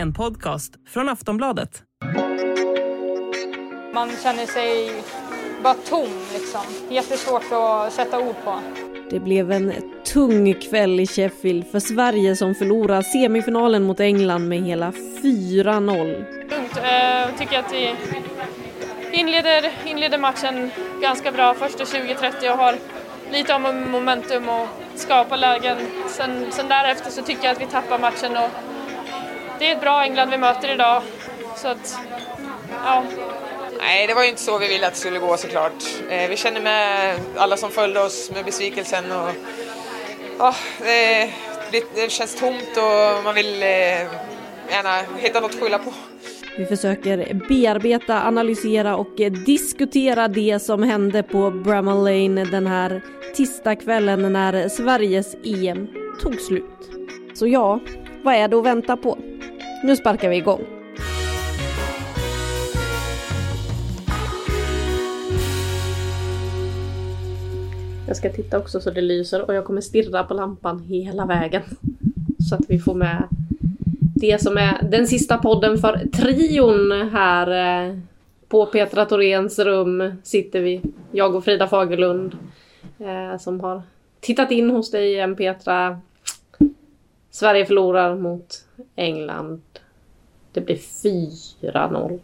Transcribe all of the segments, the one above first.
En podcast från Aftonbladet. Man känner sig bara tom liksom. Jättesvårt att sätta ord på. Det blev en tung kväll i Sheffield för Sverige som förlorar semifinalen mot England med hela 4-0. Lugnt. Jag tycker att vi inleder, inleder matchen ganska bra första 20-30 och har lite av momentum och skapar lägen. Sen, sen därefter så tycker jag att vi tappar matchen och det är ett bra England vi möter idag. Så att, ja, Nej, det var ju inte så vi ville att det skulle gå såklart. Eh, vi känner med alla som följde oss med besvikelsen och ja, det, det, känns tomt och man vill eh, gärna hitta något att skylla på. Vi försöker bearbeta, analysera och diskutera det som hände på Bramall Lane den här tisdagskvällen när Sveriges EM tog slut. Så ja, vad är det att vänta på? Nu sparkar vi igång. Jag ska titta också så det lyser och jag kommer stirra på lampan hela vägen. Så att vi får med det som är den sista podden för trion här. Eh, på Petra Thoréns rum sitter vi, jag och Frida Fagerlund. Eh, som har tittat in hos dig igen Petra. Sverige förlorar mot England. Det blir 4-0.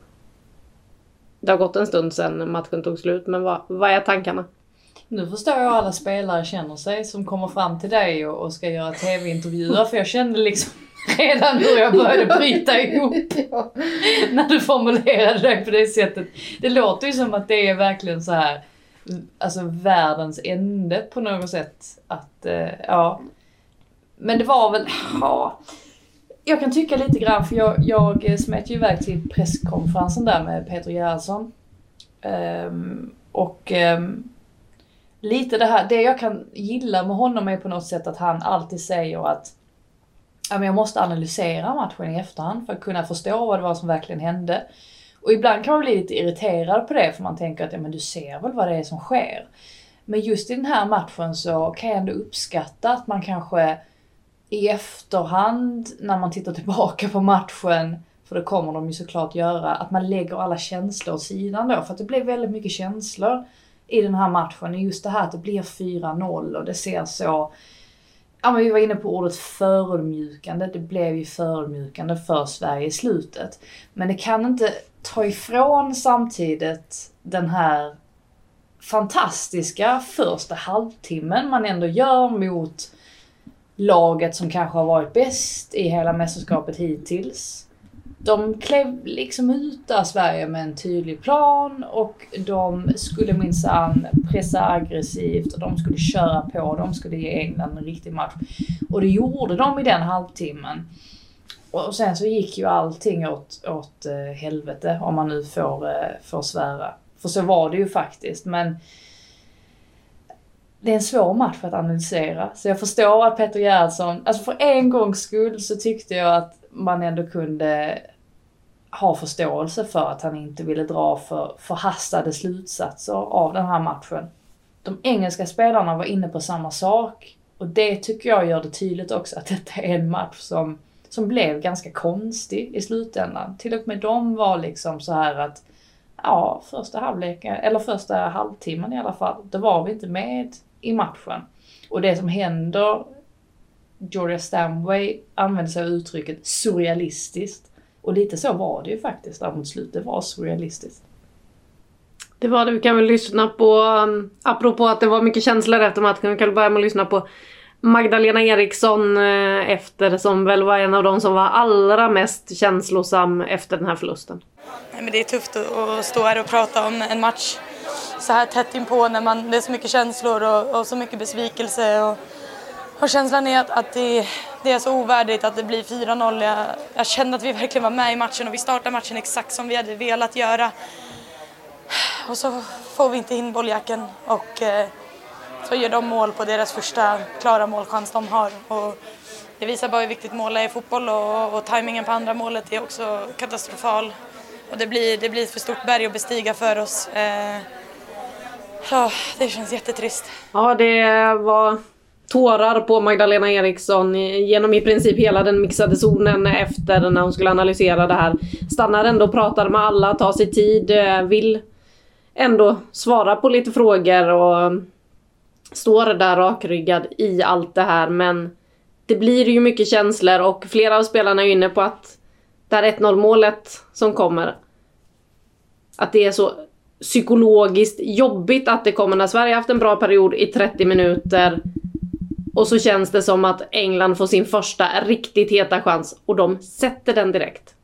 Det har gått en stund sedan matchen tog slut men vad, vad är tankarna? Nu förstår jag hur alla spelare känner sig som kommer fram till dig och, och ska göra tv-intervjuer för jag kände liksom redan hur jag började bryta ihop när du formulerade dig på det sättet. Det låter ju som att det är verkligen så här alltså världens ände på något sätt. Att, eh, ja. Men det var väl, ja. Jag kan tycka lite grann för jag, jag smet ju iväg till presskonferensen där med Peter Gerhardsson. Um, och um, lite det här, det jag kan gilla med honom är på något sätt att han alltid säger att ja, men jag måste analysera matchen i efterhand för att kunna förstå vad det var som verkligen hände. Och ibland kan man bli lite irriterad på det för man tänker att ja, men du ser väl vad det är som sker. Men just i den här matchen så kan jag ändå uppskatta att man kanske i efterhand när man tittar tillbaka på matchen, för det kommer de ju såklart göra, att man lägger alla känslor åt sidan då. För att det blev väldigt mycket känslor i den här matchen. Just det här att det blir 4-0 och det ser så Ja men vi var inne på ordet förödmjukande. Det blev ju förödmjukande för Sverige i slutet. Men det kan inte ta ifrån samtidigt den här fantastiska första halvtimmen man ändå gör mot laget som kanske har varit bäst i hela mästerskapet hittills. De klev liksom ut av Sverige med en tydlig plan och de skulle minsann pressa aggressivt och de skulle köra på, de skulle ge England en riktig match. Och det gjorde de i den halvtimmen. Och sen så gick ju allting åt, åt eh, helvete om man nu får, eh, får svära. För så var det ju faktiskt. Men det är en svår match att analysera. Så jag förstår att Peter Gerhardsson, alltså för en gångs skull så tyckte jag att man ändå kunde ha förståelse för att han inte ville dra för förhastade slutsatser av den här matchen. De engelska spelarna var inne på samma sak och det tycker jag gör det tydligt också att detta är en match som, som blev ganska konstig i slutändan. Till och med de var liksom så här att ja, första halvleken, eller första halvtimmen i alla fall, då var vi inte med i matchen. Och det som händer, Georgia Stanway använder sig av uttrycket surrealistiskt. Och lite så var det ju faktiskt där mot slutet, det var surrealistiskt. Det var det, vi kan väl lyssna på, um, apropå att det var mycket känslor efter matchen, vi kan väl börja med att lyssna på Magdalena Eriksson eh, efter, som väl var en av de som var allra mest känslosam efter den här förlusten. Nej, men det är tufft att att stå här och prata om en match så här tätt inpå när man, det är så mycket känslor och, och så mycket besvikelse. Och, och känslan är att, att det, det, är så ovärdigt att det blir 4-0. Jag, jag kände att vi verkligen var med i matchen och vi startade matchen exakt som vi hade velat göra. Och så får vi inte in bolljacken och eh, så gör de mål på deras första klara målchans de har. Och det visar bara hur viktigt mål är i fotboll och, och tajmingen på andra målet är också katastrofal. Och det blir, det blir ett för stort berg att bestiga för oss. Eh, oh, det känns jättetrist. Ja, det var tårar på Magdalena Eriksson genom i princip hela den mixade zonen efter när hon skulle analysera det här. Stannar ändå, pratar med alla, tar sig tid, eh, vill ändå svara på lite frågor och står där rakryggad i allt det här men det blir ju mycket känslor och flera av spelarna är inne på att det här 1-0 målet som kommer att det är så psykologiskt jobbigt att det kommer när Sverige haft en bra period i 30 minuter och så känns det som att England får sin första riktigt heta chans och de sätter den direkt.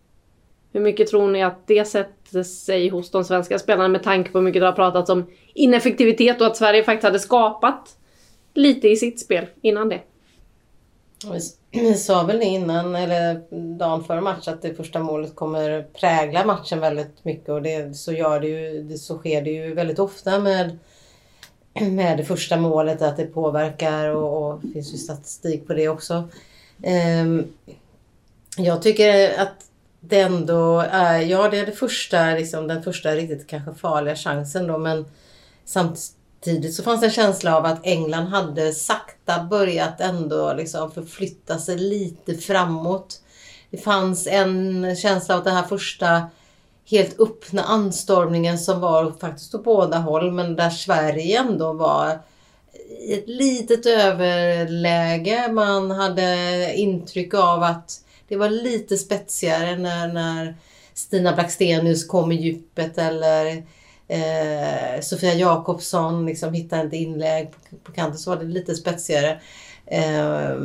Hur mycket tror ni att det sätter sig hos de svenska spelarna med tanke på hur mycket det har pratats om ineffektivitet och att Sverige faktiskt hade skapat lite i sitt spel innan det? Vi sa väl innan, eller dagen före match, att det första målet kommer prägla matchen väldigt mycket. Och det, så, gör det ju, det, så sker det ju väldigt ofta med, med det första målet, att det påverkar. Och, och det finns ju statistik på det också. Um, jag tycker att det ändå är, ja det är det första, liksom, den första riktigt kanske farliga chansen då. Men samtidigt så fanns det en känsla av att England hade sakta börjat ändå liksom förflytta sig lite framåt. Det fanns en känsla av att den här första helt öppna anstormningen som var faktiskt på båda håll men där Sverige ändå var i ett litet överläge. Man hade intryck av att det var lite spetsigare när, när Stina Blackstenius kom i djupet eller eh, Sofia Jakobsson liksom hittade ett inlägg på, på kanten så var det lite spetsigare. Eh,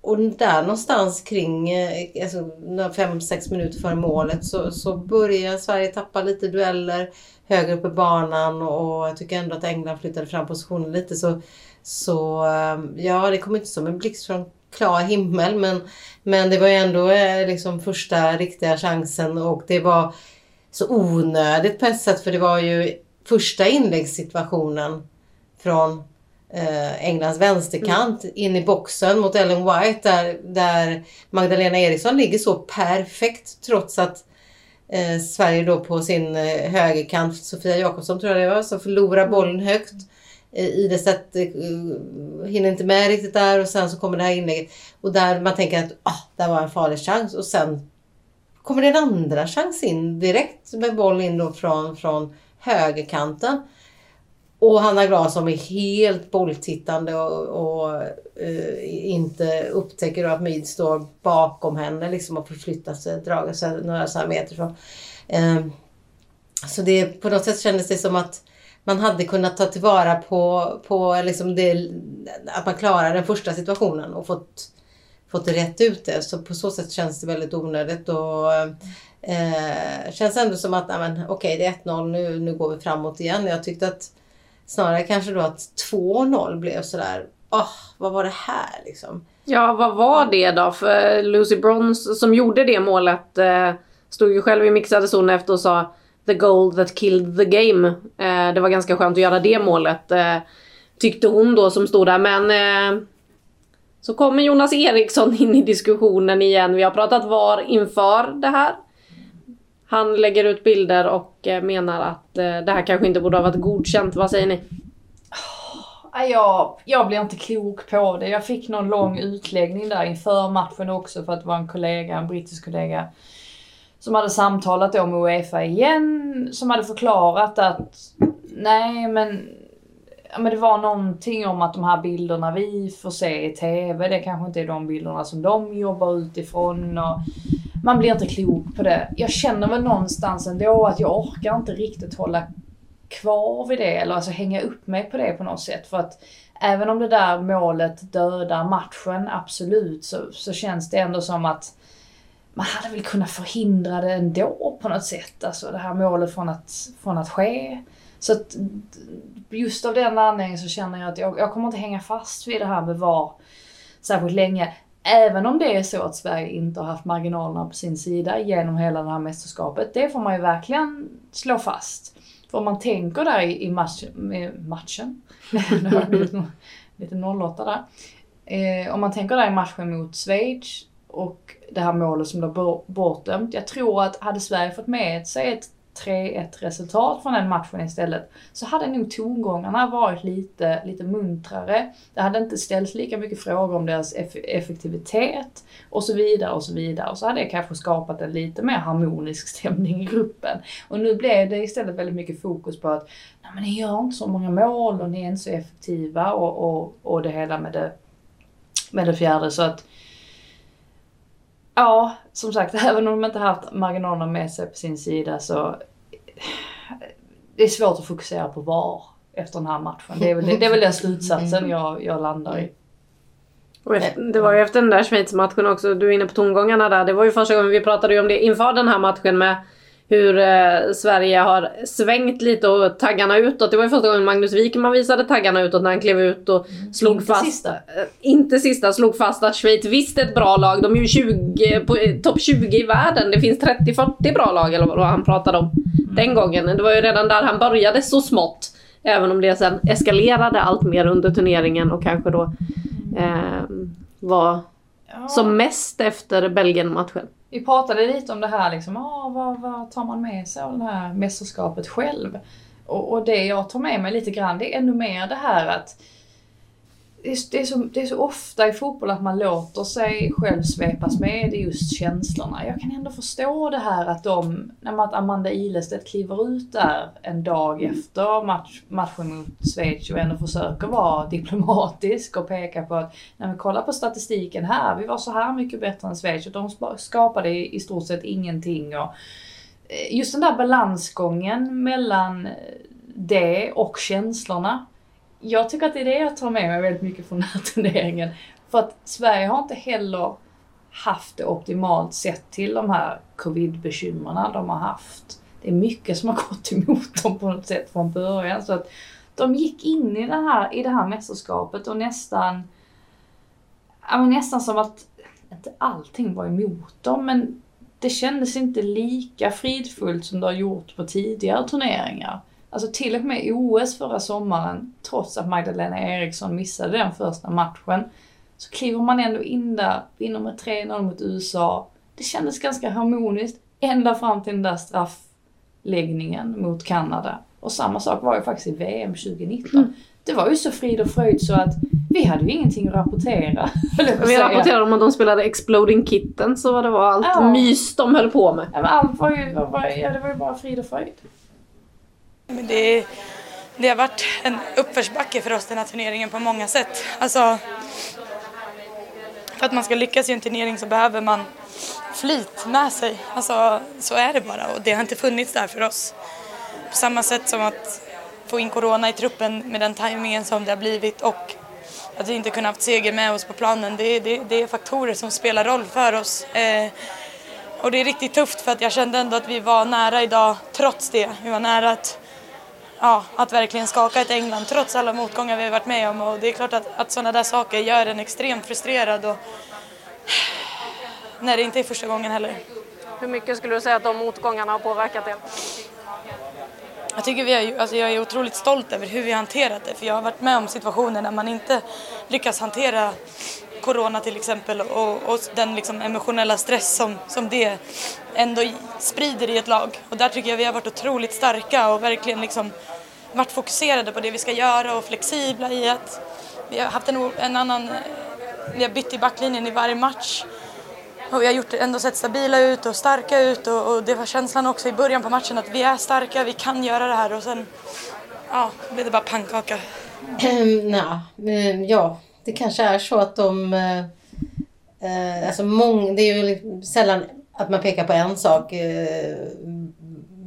och där någonstans kring eh, alltså, fem, sex minuter före målet så, så börjar Sverige tappa lite dueller högre upp i banan och jag tycker ändå att England flyttade fram positionen lite så, så eh, ja, det kom inte som en blixt från klar himmel men, men det var ju ändå eh, liksom första riktiga chansen och det var så onödigt på ett sätt för det var ju första inläggssituationen från eh, Englands vänsterkant mm. in i boxen mot Ellen White där, där Magdalena Eriksson ligger så perfekt trots att eh, Sverige då på sin eh, högerkant, Sofia Jakobsson tror jag det var, så förlorar bollen högt. Eh, Idestedt eh, hinner inte med riktigt där och sen så kommer det här inlägget. Och där man tänker att ah, det var en farlig chans och sen kommer det en andra chans in direkt med boll in då från, från högerkanten. Och Hanna Glasson är helt bolltittande och, och uh, inte upptäcker att Mid står bakom henne liksom och förflyttar sig, drar sig några så meter från. Uh, eh, så det på något sätt kändes det som att man hade kunnat ta tillvara på, på liksom det, att man klarar den första situationen och fått, fått rätt ut det. Så på så sätt känns det väldigt onödigt. Och, eh, känns ändå som att okej okay, det är 1-0, nu, nu går vi framåt igen. Jag tyckte att snarare kanske då att 2-0 blev sådär, oh, vad var det här liksom? Ja, vad var det då? För Lucy Bronze som gjorde det målet eh, stod ju själv i mixade zon efter och sa the goal that killed the game. Eh, det var ganska skönt att göra det målet. Eh, tyckte hon då som stod där. Men eh, så kommer Jonas Eriksson in i diskussionen igen. Vi har pratat VAR inför det här. Han lägger ut bilder och eh, menar att eh, det här kanske inte borde ha varit godkänt. Vad säger ni? Ah, jag, jag blir inte klok på det. Jag fick någon lång utläggning där inför matchen också för att det var en kollega, en brittisk kollega som hade samtalat då med Uefa igen, som hade förklarat att nej men, ja, men det var någonting om att de här bilderna vi får se i TV, det kanske inte är de bilderna som de jobbar utifrån. Och man blir inte klok på det. Jag känner väl någonstans ändå att jag orkar inte riktigt hålla kvar vid det, eller alltså hänga upp mig på det på något sätt. För att även om det där målet dödar matchen, absolut, så, så känns det ändå som att man hade väl kunnat förhindra det ändå på något sätt. Alltså det här målet från att, från att ske. Så att just av den anledningen så känner jag att jag, jag kommer inte hänga fast vid det här med VAR särskilt länge. Även om det är så att Sverige inte har haft marginalerna på sin sida genom hela det här mästerskapet. Det får man ju verkligen slå fast. För om man tänker där i, i match, matchen, lite 08 där. Eh, om man tänker där i matchen mot Schweiz och det här målet som blev bortdömt. Jag tror att hade Sverige fått med sig ett 3-1 resultat från den matchen istället så hade nog tongångarna varit lite, lite muntrare. Det hade inte ställts lika mycket frågor om deras eff effektivitet och så vidare och så vidare. Och så hade det kanske skapat en lite mer harmonisk stämning i gruppen. Och nu blev det istället väldigt mycket fokus på att Nej, men ni gör inte så många mål och ni är inte så effektiva och, och, och det hela med det, med det fjärde. Så att Ja, som sagt, även om de inte haft marginalerna med sig på sin sida så det är svårt att fokusera på VAR efter den här matchen. Det är väl, det är väl den slutsatsen jag, jag landar i. Efter, det var ju efter den där Schweiz-matchen också, du är inne på tongångarna där. Det var ju första gången vi pratade om det inför den här matchen med hur eh, Sverige har svängt lite och taggarna utåt. Det var ju första gången Magnus Wikman visade taggarna utåt när han klev ut och mm. slog inte fast... Sista. Eh, inte sista. Slog fast att Schweiz visst är ett bra lag. De är ju 20, på eh, topp 20 i världen. Det finns 30-40 bra lag eller vad han pratade om mm. den gången. Det var ju redan där han började så smått. Även om det sen eskalerade allt mer under turneringen och kanske då eh, var ja. som mest efter Belgien-matchen. Vi pratade lite om det här, liksom, ah, vad, vad tar man med sig av det här mästerskapet själv? Och, och det jag tar med mig lite grann, det är ännu mer det här att det är, så, det är så ofta i fotboll att man låter sig själv svepas med i just känslorna. Jag kan ändå förstå det här att de, när man, att Amanda Ilestedt kliver ut där en dag efter match, matchen mot Schweiz och ändå försöker vara diplomatisk och peka på att när vi kollar på statistiken här, vi var så här mycket bättre än Schweiz och de skapade i, stort sett ingenting. Och eh, just den där balansgången mellan eh, det och känslorna jag tycker att det är det jag tar med mig väldigt mycket från den här turneringen. För att Sverige har inte heller haft det optimalt sett till de här covid-bekymren de har haft. Det är mycket som har gått emot dem på något sätt från början. Så att de gick in i, den här, i det här mästerskapet och nästan, ja, men nästan som att, inte allting var emot dem, men det kändes inte lika fridfullt som det har gjort på tidigare turneringar. Alltså till och med OS förra sommaren, trots att Magdalena Eriksson missade den första matchen, så kliver man ändå in där, vinner med 3-0 mot USA. Det kändes ganska harmoniskt ända fram till den där straffläggningen mot Kanada. Och samma sak var ju faktiskt i VM 2019. Mm. Det var ju så frid och fröjd så att vi hade ju ingenting att rapportera. Vi rapporterade om att de spelade Exploding Kitten så det var allt ja. mys de höll på med. Ja, allt var ju, var, ja, det var ju bara frid och fröjd. Men det, det har varit en uppförsbacke för oss den här turneringen på många sätt. Alltså, för att man ska lyckas i en turnering så behöver man flit med sig. Alltså, så är det bara och det har inte funnits där för oss. På samma sätt som att få in corona i truppen med den tajmingen som det har blivit och att vi inte kunnat haft seger med oss på planen. Det, det, det är faktorer som spelar roll för oss. Eh, och det är riktigt tufft för att jag kände ändå att vi var nära idag trots det. Vi var nära att ja, att verkligen skaka ett England trots alla motgångar vi har varit med om. Och det är klart att, att sådana där saker gör en extremt frustrerad och när det inte är första gången heller. Hur mycket skulle du säga att de motgångarna har påverkat er? Jag tycker vi är, alltså jag är otroligt stolt över hur vi har hanterat det för jag har varit med om situationer när man inte lyckas hantera corona till exempel och, och den liksom emotionella stress som, som det ändå sprider i ett lag. Och där tycker jag vi har varit otroligt starka och verkligen liksom varit fokuserade på det vi ska göra och flexibla i att vi har haft en, en annan, eh, vi har bytt i backlinjen i varje match. Och vi har gjort, ändå sett stabila ut och starka ut och, och, det var känslan också i början på matchen att vi är starka, vi kan göra det här och sen ja, blev det bara pannkaka. Ehm, ja, ja, det kanske är så att de... Eh, eh alltså mång, det är ju sällan att man pekar på en sak. Eh,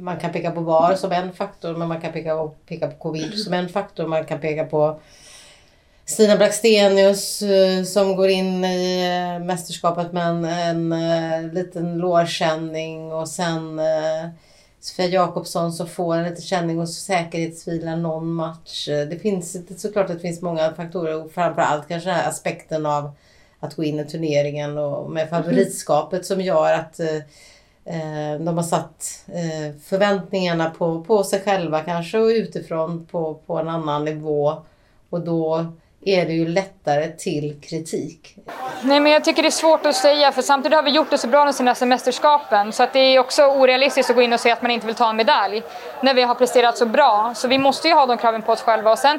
man kan peka på VAR som en faktor men man kan peka, peka på covid som en faktor. Man kan peka på Stina Blackstenius eh, som går in i eh, mästerskapet med en, en, en liten lårkänning och sen eh, Sofia Jakobsson som får en liten känning och säkerhetsvila någon match. Det finns såklart att det finns många faktorer och framförallt kanske den här aspekten av att gå in i turneringen och med favoritskapet som gör att eh, de har satt eh, förväntningarna på, på sig själva kanske och utifrån på, på en annan nivå. Och då är det ju lättare till kritik. Nej, men jag tycker det är svårt att säga för samtidigt har vi gjort det så bra de senaste mästerskapen så att det är också orealistiskt att gå in och säga att man inte vill ta en medalj när vi har presterat så bra. Så vi måste ju ha de kraven på oss själva och sen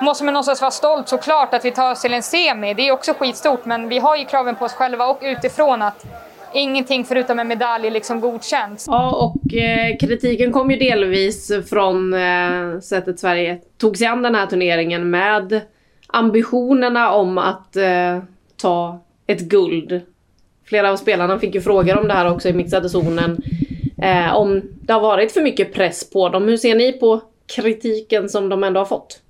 måste man någonstans vara stolt såklart att vi tar oss till en semi. Det är också skitstort men vi har ju kraven på oss själva och utifrån att ingenting förutom en medalj liksom godkänts. Ja, och eh, kritiken kom ju delvis från eh, sättet Sverige tog sig an den här turneringen med ambitionerna om att eh, ta ett guld. Flera av spelarna fick ju frågor om det här också i mixade zonen. Eh, om det har varit för mycket press på dem. Hur ser ni på kritiken som de ändå har fått?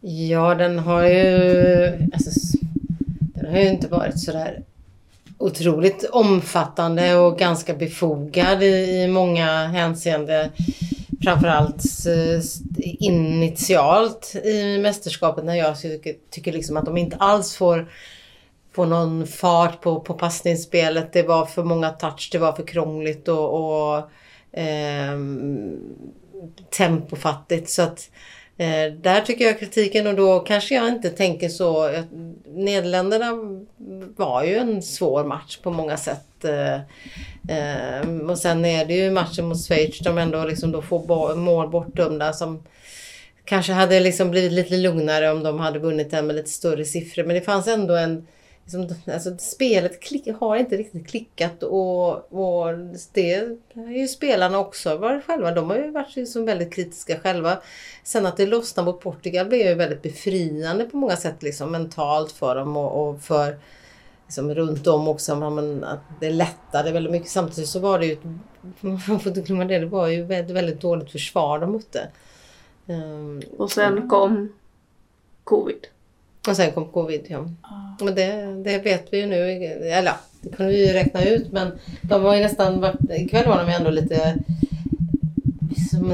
Ja, den har ju... Alltså, den har ju inte varit sådär otroligt omfattande och ganska befogad i, i många hänseenden. Framförallt eh, initialt i mästerskapet när jag tycker, tycker liksom att de inte alls får, får någon fart på, på passningsspelet. Det var för många touch, det var för krångligt och, och eh, tempofattigt. Så att Eh, där tycker jag kritiken och då kanske jag inte tänker så. Nederländerna var ju en svår match på många sätt. Eh, eh, och sen är det ju matchen mot Schweiz de ändå liksom då får mål bortdömda som kanske hade liksom blivit lite lugnare om de hade vunnit den med lite större siffror. Men det fanns ändå en liksom, alltså, spelet klick, har inte riktigt klickat och, och det är ju spelarna också varit själva. De har ju varit liksom väldigt kritiska själva. Sen att det lossnade mot Portugal blev ju väldigt befriande på många sätt liksom, mentalt för dem och, och för liksom, runt om också. Men, att det lättade väldigt mycket. Samtidigt så var det ju, man får inte glömma det, det var ju väldigt, väldigt dåligt försvar de mötte. Um, och sen kom covid. Och sen kom covid, ja. Ah. Men det, det vet vi ju nu. Eller det kunde vi ju räkna ut. Men de var ju nästan varit, ikväll var de ju ändå lite som,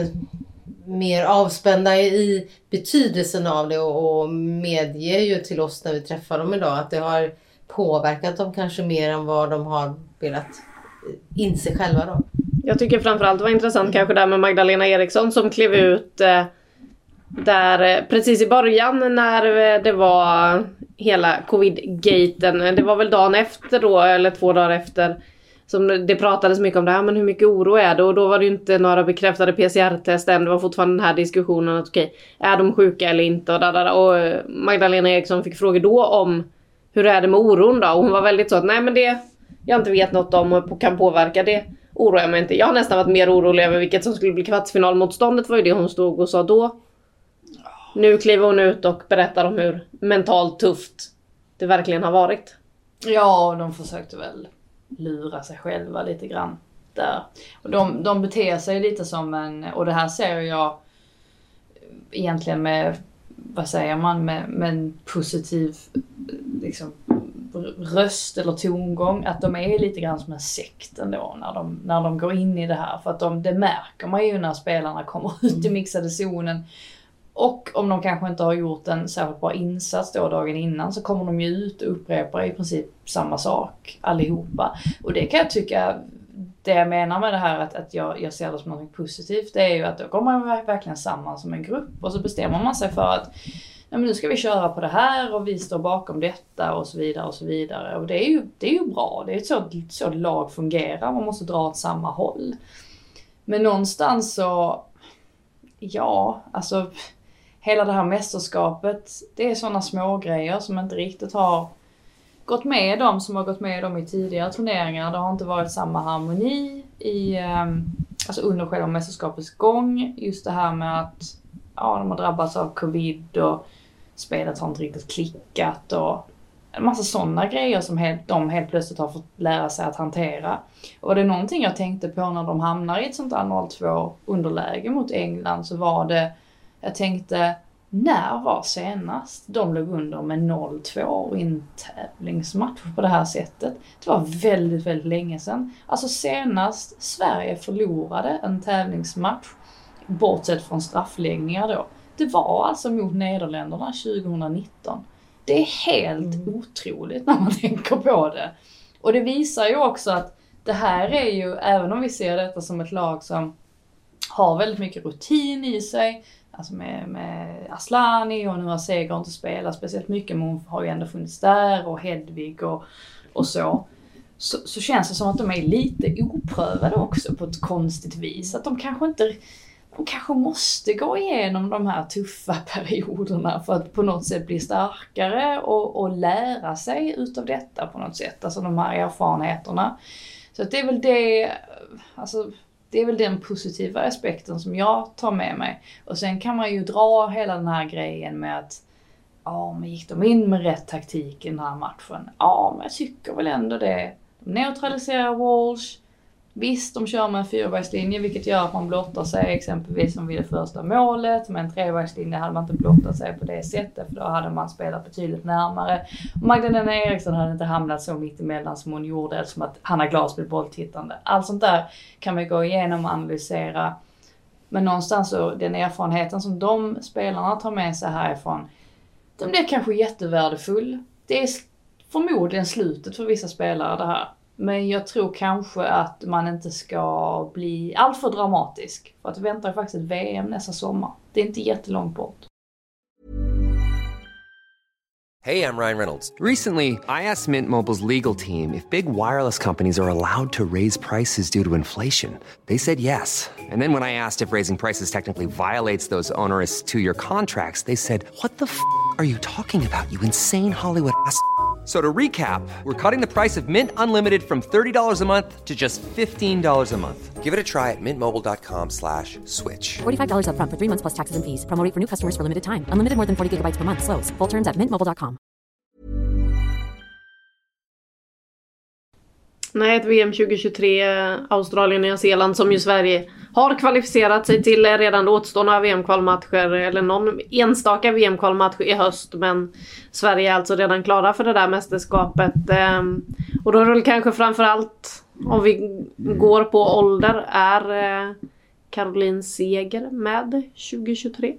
mer avspända i betydelsen av det och, och medger ju till oss när vi träffar dem idag att det har påverkat dem kanske mer än vad de har velat inse själva då. Jag tycker framförallt det var intressant kanske där med Magdalena Eriksson som klev ut eh, där eh, precis i början när eh, det var hela covid-gaten, eh, det var väl dagen efter då eller två dagar efter som det pratades mycket om det här, men hur mycket oro är det? Och då var det ju inte några bekräftade PCR-test än. Det var fortfarande den här diskussionen att okej, okay, är de sjuka eller inte? Och, där, där, och Magdalena Eriksson fick frågor då om hur är det med oron då? Och hon var väldigt så att nej men det jag inte vet något om och kan påverka det oroar jag mig inte. Jag har nästan varit mer orolig över vilket som skulle bli kvartsfinalmotståndet var ju det hon stod och sa då. Nu kliver hon ut och berättar om hur mentalt tufft det verkligen har varit. Ja, de försökte väl lura sig själva lite grann där. Och de, de beter sig lite som en, och det här ser jag egentligen med, vad säger man, med, med en positiv liksom, röst eller tongång. Att de är lite grann som en sekt ändå när de, när de går in i det här. För att de, det märker man ju när spelarna kommer ut i mixade zonen. Och om de kanske inte har gjort en särskilt bra insats då dagen innan så kommer de ju ut och upprepar i princip samma sak allihopa. Och det kan jag tycka, det jag menar med det här att, att jag, jag ser det som något positivt, det är ju att då kommer man verkligen samman som en grupp och så bestämmer man sig för att ja, men nu ska vi köra på det här och vi står bakom detta och så vidare och så vidare. Och det är ju, det är ju bra, det är så, så lag fungerar, man måste dra åt samma håll. Men någonstans så, ja, alltså hela det här mästerskapet, det är sådana små grejer som inte riktigt har gått med dem som har gått med dem i tidigare turneringar. Det har inte varit samma harmoni i, ehm, alltså under själva mästerskapets gång. Just det här med att ja, de har drabbats av covid och spelet har inte riktigt klickat och en massa sådana grejer som helt, de helt plötsligt har fått lära sig att hantera. Och det är någonting jag tänkte på när de hamnar i ett sånt där 0-2 underläge mot England så var det jag tänkte, när var senast de låg under med 0-2 i en tävlingsmatch på det här sättet? Det var väldigt, väldigt länge sedan. Alltså senast Sverige förlorade en tävlingsmatch, bortsett från straffläggningar då, det var alltså mot Nederländerna 2019. Det är helt mm. otroligt när man tänker på det. Och det visar ju också att det här är ju, även om vi ser detta som ett lag som har väldigt mycket rutin i sig, alltså med, med Aslani och nu har Seger inte spelat speciellt mycket men hon har ju ändå funnits där och Hedvig och, och så. så. Så känns det som att de är lite oprövade också på ett konstigt vis. Att de kanske inte de kanske måste gå igenom de här tuffa perioderna för att på något sätt bli starkare och, och lära sig utav detta på något sätt. Alltså de här erfarenheterna. Så att det är väl det, alltså det är väl den positiva aspekten som jag tar med mig. Och sen kan man ju dra hela den här grejen med att ja, men gick de in med rätt taktik i den här matchen? Ja, men jag tycker väl ändå det. De neutraliserar Walsh. Visst, de kör med en fyrvägslinje vilket gör att man blottar sig exempelvis som vid det första målet. Med en trevägslinje hade man inte blottat sig på det sättet för då hade man spelat betydligt närmare. Magdalena Eriksson hade inte hamnat så mitt emellan som hon gjorde eftersom att Hanna Glas blev bolltittande. Allt sånt där kan vi gå igenom och analysera. Men någonstans så, den erfarenheten som de spelarna tar med sig härifrån, den blir kanske jättevärdefull. Det är förmodligen slutet för vissa spelare det här. Men jag tror kanske att man inte ska bli alltför dramatisk. För att vi väntar faktiskt ett VM nästa sommar. Det är inte jättelångt bort. Hej, jag Ryan Reynolds. Recently, I asked Mint Mobiles legal team if big wireless companies are allowed to raise prices due to inflation. They said yes. And then when I asked if raising prices technically violates those onerous two-year contracts, they said, what the f*** are you talking about, you insane Hollywood ass?" So to recap, we're cutting the price of Mint Unlimited from $30 a month to just $15 a month. Give it a try at mintmobile.com slash switch. $45 up front for three months plus taxes and fees. Promo for new customers for limited time. Unlimited more than 40 gigabytes per month. Slows. Full terms at mintmobile.com. Nej, ett VM 2023, Australien, Nya Zeeland som ju Sverige har kvalificerat sig till redan återstående VM-kvalmatcher eller någon enstaka VM-kvalmatch i höst. Men Sverige är alltså redan klara för det där mästerskapet. Ehm, och då är det väl kanske framförallt om vi går på ålder är eh, Caroline Seger med 2023?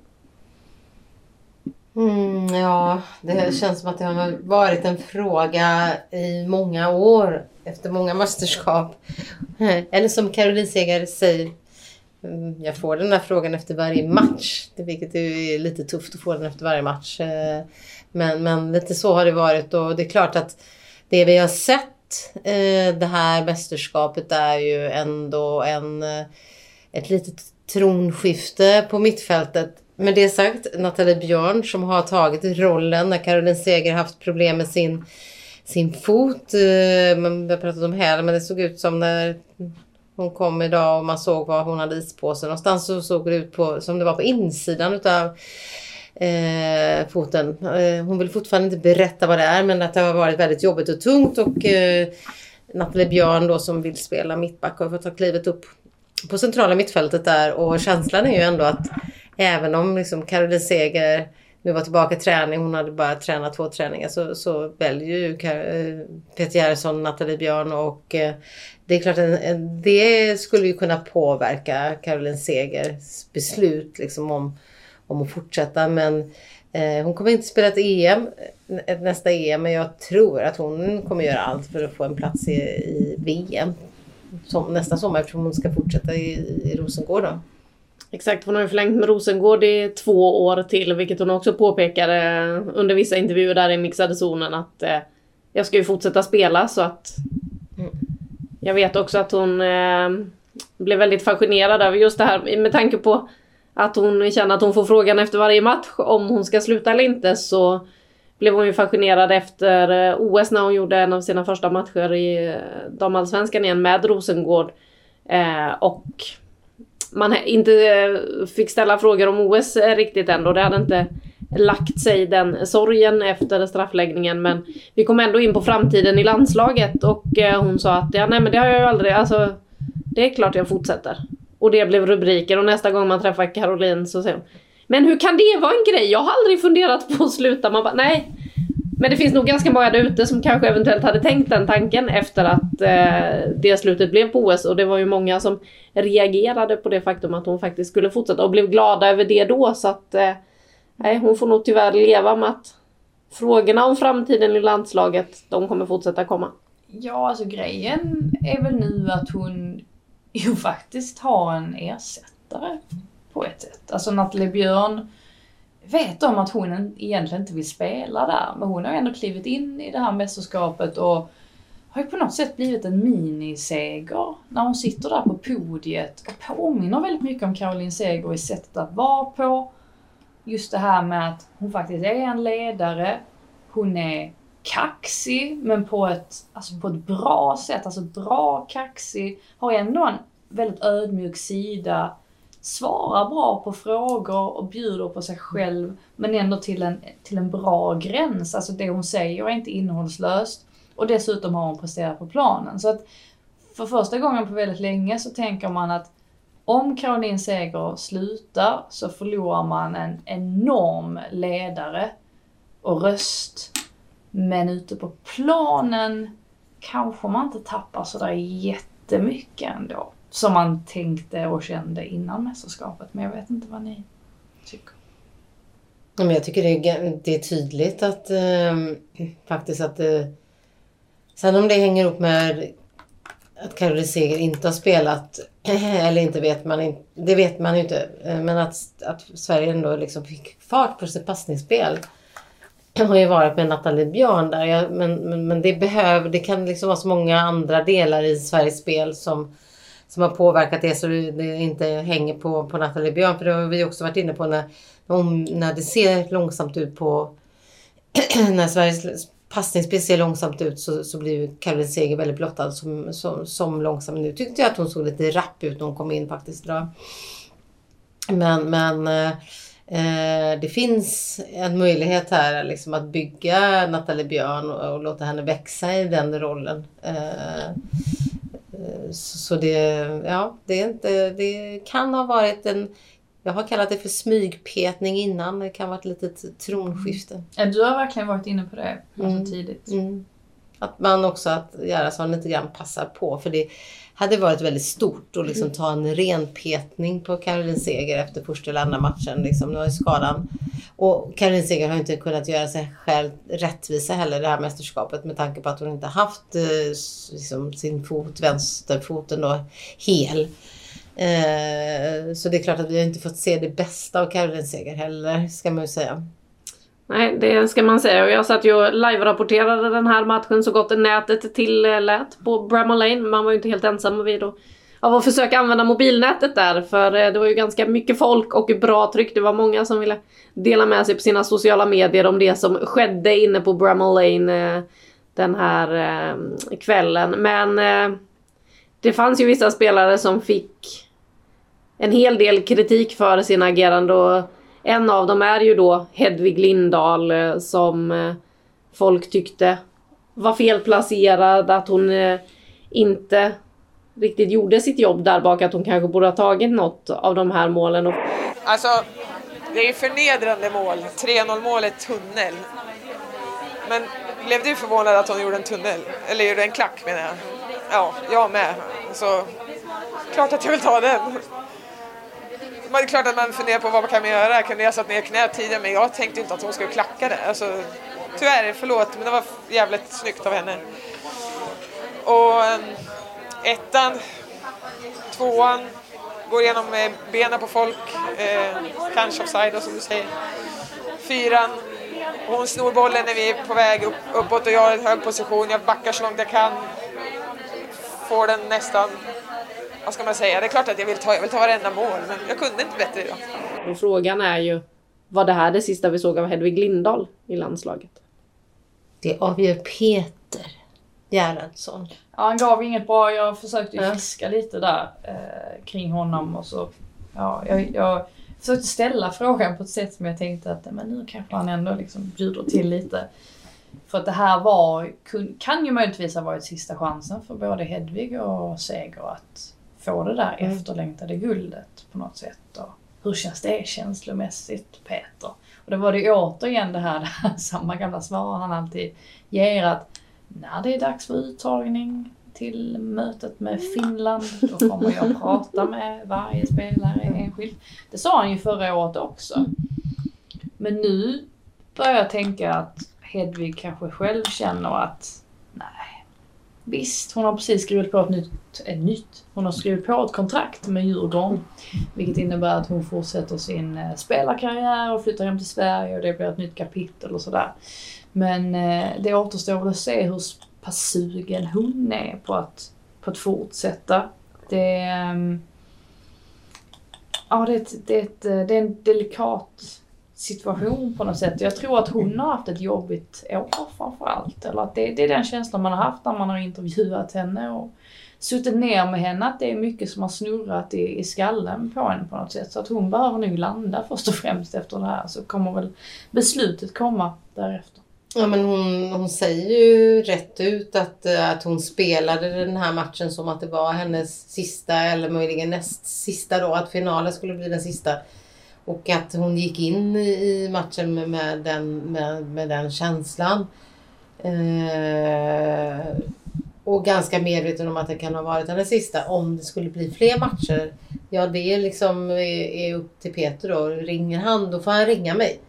Mm, ja, det känns som att det har varit en fråga i många år efter många mästerskap. Eh, eller som Caroline Seger säger Mm, jag får den här frågan efter varje match. Vilket är lite tufft att få den efter varje match. Eh, men, men lite så har det varit och det är klart att det vi har sett eh, det här mästerskapet är ju ändå en, eh, ett litet tronskifte på mittfältet. Med det sagt, Nathalie Björn som har tagit rollen när Caroline Seger haft problem med sin, sin fot. Man har pratat om häl men det såg ut som när hon kom idag och man såg var hon hade ispåsen. Någonstans så såg det ut på, som det var på insidan utav eh, foten. Eh, hon vill fortfarande inte berätta vad det är men att det har varit väldigt jobbigt och tungt och eh, Nathalie Björn då som vill spela mittback har fått ta klivet upp på centrala mittfältet där och känslan är ju ändå att även om liksom Caroline Seger nu var tillbaka i träning, hon hade bara tränat två träningar, så, så väljer ju eh, Peter Gerhardsson, Nathalie Björn och eh, det är klart att eh, det skulle ju kunna påverka Caroline Segers beslut liksom om, om att fortsätta. Men eh, hon kommer inte spela ett EM, nästa EM, men jag tror att hon kommer göra allt för att få en plats i, i VM som, nästa sommar eftersom hon ska fortsätta i, i Rosengård. Då. Exakt, hon har ju förlängt med Rosengård i två år till, vilket hon också påpekade under vissa intervjuer där i mixade zonen att eh, jag ska ju fortsätta spela så att mm. Jag vet också att hon eh, blev väldigt fascinerad över just det här med tanke på att hon känner att hon får frågan efter varje match om hon ska sluta eller inte så blev hon ju fascinerad efter eh, OS när hon gjorde en av sina första matcher i eh, damallsvenskan igen med Rosengård. Eh, och man inte eh, fick ställa frågor om OS eh, riktigt än det hade inte lagt sig den sorgen efter straffläggningen. Men vi kom ändå in på framtiden i landslaget och eh, hon sa att ja, nej men det har jag ju aldrig, alltså det är klart jag fortsätter. Och det blev rubriker och nästa gång man träffar Caroline så säger hon Men hur kan det vara en grej? Jag har aldrig funderat på att sluta. Man bara, nej. Men det finns nog ganska många där ute som kanske eventuellt hade tänkt den tanken efter att eh, det slutet blev på OS. Och det var ju många som reagerade på det faktum att hon faktiskt skulle fortsätta och blev glada över det då. Så att eh, nej, hon får nog tyvärr leva med att frågorna om framtiden i landslaget, de kommer fortsätta komma. Ja, alltså grejen är väl nu att hon ju faktiskt har en ersättare på ett sätt. Alltså Nathalie Björn vet om att hon egentligen inte vill spela där, men hon har ändå klivit in i det här mästerskapet och har ju på något sätt blivit en miniseger när hon sitter där på podiet och påminner väldigt mycket om Caroline Seger i sättet att vara på. Just det här med att hon faktiskt är en ledare, hon är kaxig men på ett, alltså på ett bra sätt, alltså bra kaxig, har ändå en väldigt ödmjuk sida, svarar bra på frågor och bjuder på sig själv men ändå till en, till en bra gräns. Alltså det hon säger är inte innehållslöst och dessutom har hon presterat på planen. Så att för första gången på väldigt länge så tänker man att om Caroline Seger slutar så förlorar man en enorm ledare och röst. Men ute på planen kanske man inte tappar sådär jättemycket ändå. Som man tänkte och kände innan mästerskapet. Men jag vet inte vad ni tycker. Men jag tycker det är, det är tydligt att eh, faktiskt att eh, Sen om det hänger ihop med att Caroline Seger inte har spelat eller inte vet man inte. Det vet man ju inte. Eh, men att, att Sverige ändå liksom fick fart på sitt passningsspel. har ju varit med Nathalie Björn där. Jag, men, men, men, det behöv, det kan liksom vara så många andra delar i Sveriges spel som, som har påverkat det så det inte hänger på, på Nathalie Björn. För det har vi också varit inne på när, när det ser långsamt ut på när Sveriges passningsspel ser långsamt ut så, så blir Caroline Seger väldigt blottad som, som, som långsam. Nu tyckte jag att hon såg lite rapp ut när hon kom in faktiskt. Då. Men, men eh, eh, det finns en möjlighet här liksom att bygga Nathalie Björn och, och låta henne växa i den rollen. Eh, så, så det, ja, det, är inte, det kan ha varit en jag har kallat det för smygpetning innan. Det kan vara ett litet tronskifte. Ja, du har verkligen varit inne på det alltså mm. tidigt. Mm. Att man också, att Gerhardsson lite grann passar på. För det hade varit väldigt stort att liksom ta en ren petning på Caroline Seger efter första eller andra matchen. Liksom. Nu har skadan. Och Caroline Seger har inte kunnat göra sig själv rättvisa heller det här mästerskapet med tanke på att hon inte haft eh, liksom, sin fot, vänsterfoten då, hel. Eh, så det är klart att vi har inte fått se det bästa av Caroline Seger heller, ska man ju säga. Nej, det ska man säga. Och jag satt ju och live-rapporterade den här matchen så gott nätet tillät eh, på Bramall Lane. Man var ju inte helt ensam vid att av att försöka använda mobilnätet där. För eh, det var ju ganska mycket folk och bra tryck. Det var många som ville dela med sig på sina sociala medier om det som skedde inne på Bramall Lane eh, den här eh, kvällen. Men det fanns ju vissa spelare som fick en hel del kritik för sin agerande och en av dem är ju då Hedvig Lindahl som folk tyckte var felplacerad, att hon inte riktigt gjorde sitt jobb där bak, att hon kanske borde ha tagit något av de här målen. Alltså, det är förnedrande mål. 3-0 målet tunnel. Men blev du förvånad att hon gjorde en tunnel? Eller gjorde en klack menar jag? Ja, jag med. Så klart att jag vill ta den det är klart att man funderar på vad man kan göra. Kunde jag satt ner knät tidigare men jag tänkte inte att hon skulle klacka det. Alltså, tyvärr, förlåt, men det var jävligt snyggt av henne. Och um, ettan, tvåan, går igenom benen på folk, eh, kanske offside som du säger. Fyran, hon snor bollen när vi är på väg upp, uppåt och jag har en hög position, jag backar så långt jag kan. Får den nästan vad ska man säga, det är klart att jag vill ta, jag vill ta varenda mål, men jag kunde inte bättre idag. Och frågan är ju, var det här det sista vi såg av Hedvig Lindahl i landslaget? Det avgör Peter Gerhardsson. Ja, han gav inget bra. Jag försökte ju fiska lite där eh, kring honom och så. Ja, jag, jag försökte ställa frågan på ett sätt som jag tänkte att men nu kanske han ändå liksom bjuder till lite. För att det här var, kan ju möjligtvis ha varit sista chansen för både Hedvig och Seger att få det där mm. efterlängtade guldet på något sätt. Och hur känns det känslomässigt Peter? Och då var det ju återigen det här, det här samma gamla svar han alltid ger att när det är dags för uttagning till mötet med Finland, då kommer jag prata med varje spelare enskilt. Det sa han ju förra året också. Men nu börjar jag tänka att Hedvig kanske själv känner att nej, visst hon har precis skrivit på ett nytt, ett nytt, hon har skrivit på ett kontrakt med Djurgården. Vilket innebär att hon fortsätter sin eh, spelarkarriär och flyttar hem till Sverige och det blir ett nytt kapitel och sådär. Men eh, det återstår väl att se hur pass sugen hon är på att, på att fortsätta. Det, ehm, ja, det, är ett, det, är ett, eh, det är en delikat situation på något sätt. Jag tror att hon har haft ett jobbigt år framförallt. Eller att det, det är den känslan man har haft när man har intervjuat henne och suttit ner med henne. Att det är mycket som har snurrat i, i skallen på henne på något sätt. Så att hon behöver nog landa först och främst efter det här. Så kommer väl beslutet komma därefter. Ja men hon, hon säger ju rätt ut att, eh, att hon spelade den här matchen som att det var hennes sista eller möjligen näst sista då. Att finalen skulle bli den sista. Och att hon gick in i matchen med, med, den, med, med den känslan. Eh, och ganska medveten om att det kan ha varit den sista. Om det skulle bli fler matcher. Ja det är liksom är, är upp till Peter då. Ringer han då får han ringa mig.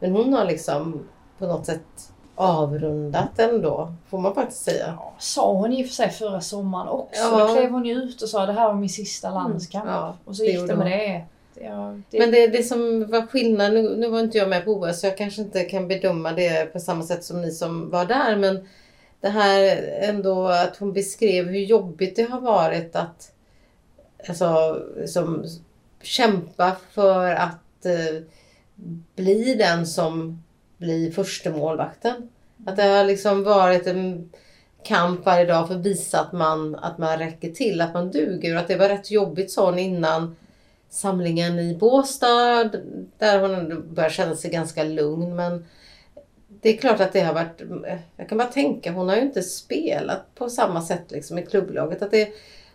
Men hon har liksom på något sätt avrundat ändå, får man faktiskt säga. Ja, sa hon i och för sig förra sommaren också. Ja. Då klev hon ju ut och sa det här var min sista landskamp. Mm. Ja, och så gick det med det. Ja, det... Men det, det som var skillnad, nu, nu var inte jag med på OS så jag kanske inte kan bedöma det på samma sätt som ni som var där. Men det här ändå att hon beskrev hur jobbigt det har varit att alltså, som, kämpa för att eh, bli den som bli första målvakten. Att det har liksom varit en kamp varje dag för att visa att man, att man räcker till, att man duger. Och att det var rätt jobbigt sa hon innan samlingen i Båstad där hon började känna sig ganska lugn. Men det är klart att det har varit, jag kan bara tänka, hon har ju inte spelat på samma sätt liksom i klubblaget. Att det,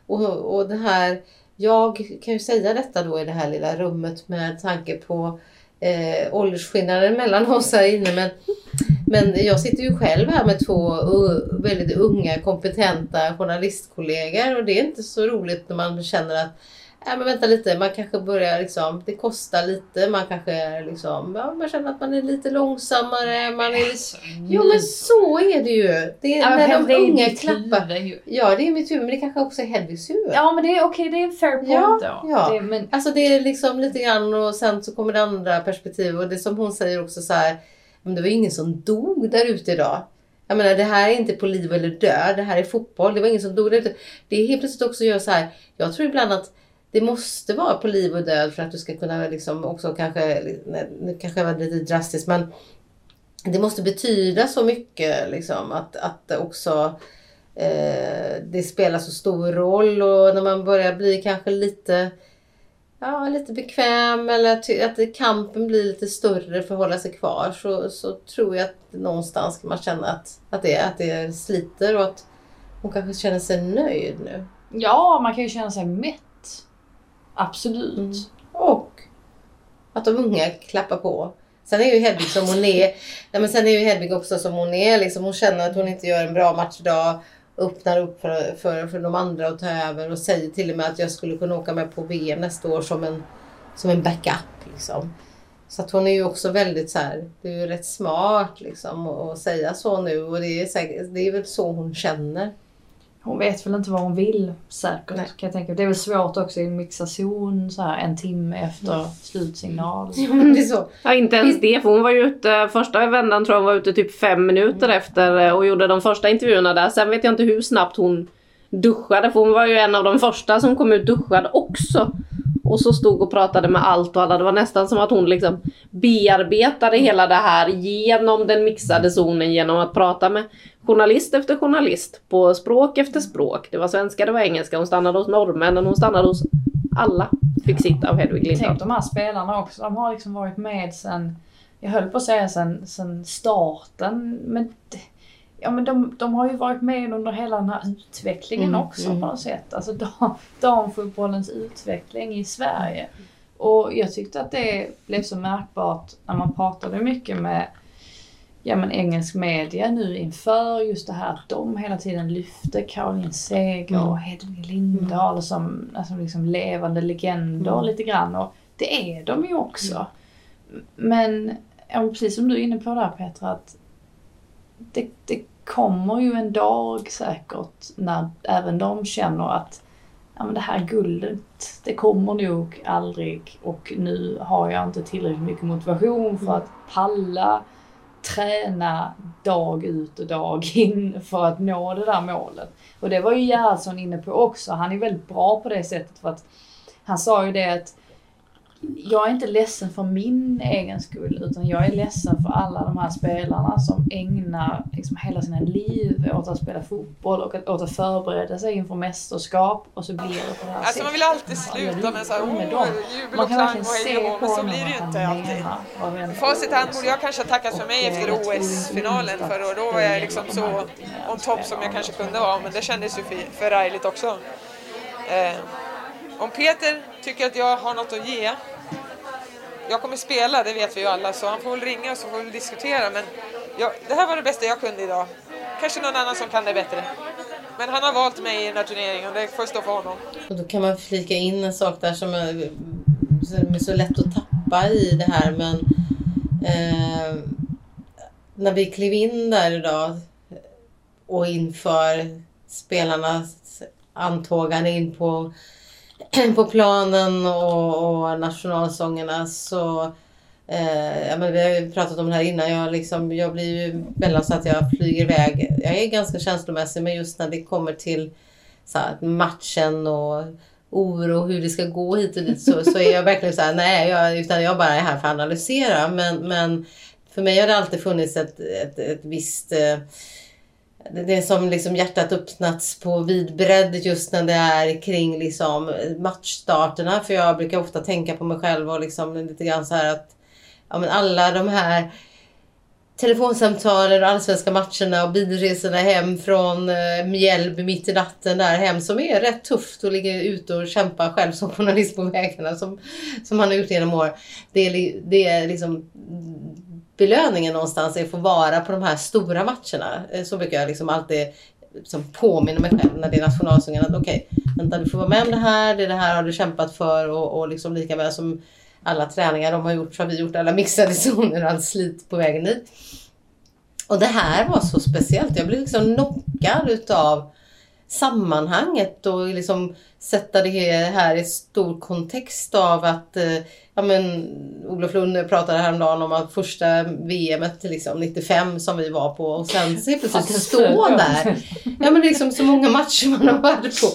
och, och det här, jag kan ju säga detta då i det här lilla rummet med tanke på eh, åldersskillnaden mellan oss här inne. Men, men jag sitter ju själv här med två väldigt unga kompetenta journalistkollegor och det är inte så roligt när man känner att ja, men vänta lite, man kanske börjar liksom, det kostar lite, man kanske liksom, ja, man känner att man är lite långsammare. Man är lite, jo men så är det ju. Det är, ja, när de unga klappar. Ja det är mitt huvud men det kanske också är Hedvigs huvud. Ja men det är okej, okay, det är en fair point ja, då. Ja. Det, men... Alltså det är liksom lite grann och sen så kommer det andra perspektiv och det som hon säger också så här, men det var ingen som dog där ute idag. Jag menar det här är inte på liv eller död, det här är fotboll. Det var ingen som dog där ute. Det är helt plötsligt också gör så här, jag tror ibland att det måste vara på liv och död för att du ska kunna liksom också kanske, nu kanske jag var lite drastisk men det måste betyda så mycket liksom att, att också eh, det spelar så stor roll och när man börjar bli kanske lite ja, lite bekväm eller att kampen blir lite större för att hålla sig kvar så, så tror jag att någonstans kan man känna att, att, det, att det sliter och att hon kanske känner sig nöjd nu. Ja, man kan ju känna sig mätt Absolut. Mm. Och att de unga klappar på. Sen är ju Hedvig som hon är. Nej, men sen är ju Hedvig också som hon är. Liksom, hon känner att hon inte gör en bra match idag. Öppnar upp för, för, för de andra att ta över och säger till och med att jag skulle kunna åka med på VM nästa år som en, som en backup. Liksom. Så att hon är ju också väldigt så här, det är ju rätt smart liksom att säga så nu och det är, säkert, det är väl så hon känner. Hon vet väl inte vad hon vill säkert Nej. kan jag tänka. Det är väl svårt också i en mixation så här, en timme efter mm. slutsignal. Ja, det är så. Ja, inte ens det. För hon var ju ute, första vändan tror jag hon var ute typ fem minuter mm. efter eh, och gjorde de första intervjuerna där. Sen vet jag inte hur snabbt hon duschade för hon var ju en av de första som kom ut duschad också. Och så stod och pratade med allt och alla. Det var nästan som att hon liksom bearbetade hela det här genom den mixade zonen genom att prata med journalist efter journalist på språk efter språk. Det var svenska, det var engelska. Hon stannade hos norrmännen, hon stannade hos alla. Fick sitta av Hedvig Lindahl. Tänk de här spelarna också. De har liksom varit med sen, jag höll på att säga sen, sen starten. Men ja, men de, de har ju varit med under hela den här utvecklingen mm, också mm. på något sätt. Alltså dam, damfotbollens utveckling i Sverige. Och jag tyckte att det blev så märkbart när man pratade mycket med ja, men engelsk media nu inför just det här att de hela tiden lyfte Caroline Seger Mm. och Hedvig Lindahl som alltså liksom levande legender Mm. lite grann. Och det är de ju också. Men ja, precis som du är inne på där Petra, att det, det kommer ju en dag säkert när även de känner att ja, men det här guldet, det kommer nog aldrig och nu har jag inte tillräckligt mycket motivation för att palla träna dag ut och dag in för att nå det där målet. Och det var ju Gerhardsson inne på också. Han är väldigt bra på det sättet för att han sa ju det att jag är inte ledsen för min egen skull utan jag är ledsen för alla de här spelarna som ägnar liksom hela sina liv åt att spela fotboll och åt att förbereda sig inför mästerskap och så blir det på det här Alltså man vill alltid sluta med så här, med dem. jubel Man och kan klang och hej men så blir det ju inte alltid. Facit hand borde jag kanske ha tackat för mig efter OS-finalen för och då var jag liksom så on top som jag kanske kunde vara men det kändes ju för- förargligt också. Eh, om Peter tycker att jag har något att ge jag kommer spela, det vet vi ju alla, så han får väl ringa och så får vi diskutera. Men jag, det här var det bästa jag kunde idag. Kanske någon annan som kan det bättre. Men han har valt mig i den här turneringen och det får stå för honom. Och då kan man flika in en sak där som är, som är så lätt att tappa i det här men eh, när vi klev in där idag och inför spelarnas antågande in på, på planen och, och nationalsångerna så Eh, ja, men vi har ju pratat om det här innan. Jag, liksom, jag blir ju mellan så att jag flyger iväg. Jag är ganska känslomässig men just när det kommer till så här, matchen och oro hur det ska gå hit och dit så, så är jag verkligen så här, nej, jag, utan jag bara är här för att analysera. Men, men för mig har det alltid funnits ett, ett, ett visst eh, det är som liksom hjärtat öppnats på vid bredd just när det är kring liksom matchstarterna. För jag brukar ofta tänka på mig själv och liksom lite grann så här att ja, men alla de här telefonsamtalen och allsvenska matcherna och bilresorna hem från eh, Mjällby mitt i natten där hem som är rätt tufft att ligga ute och kämpa själv som journalist på vägarna som, som han har gjort genom år. Det är, det är liksom belöningen någonstans är att få vara på de här stora matcherna. Eh, så brukar jag liksom alltid liksom påminna mig själv när det är nationalsången att okej, vänta du får vara med om det här, det, är det här har du kämpat för och, och liksom lika väl som alla träningar de har gjort så har vi gjort alla mixade zoner och allt slit på vägen dit. Och det här var så speciellt. Jag blev liksom knockad utav sammanhanget och liksom sätta det här i stor kontext av att eh, ja men Olof Lund pratade häromdagen om att första VMet liksom 95 som vi var på och sen så plötsligt stå där. Ja men liksom så många matcher man har varit på.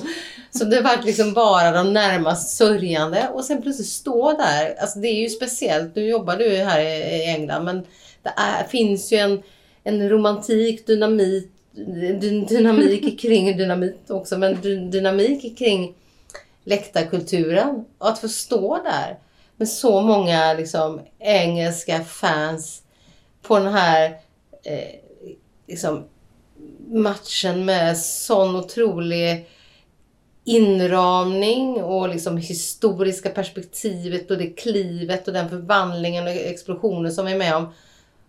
Så det var liksom bara de närmast sörjande och sen plötsligt stå där. Alltså det är ju speciellt. Nu jobbar du här i England men det är, finns ju en, en romantik, dynamik, dy- dynamik kring dynamit också, men dy- dynamik kring läktarkulturen. Och att få stå där med så många liksom, engelska fans på den här eh, liksom, matchen med sån otrolig inramning och liksom historiska perspektivet och det klivet och den förvandlingen och explosionen som vi är med om.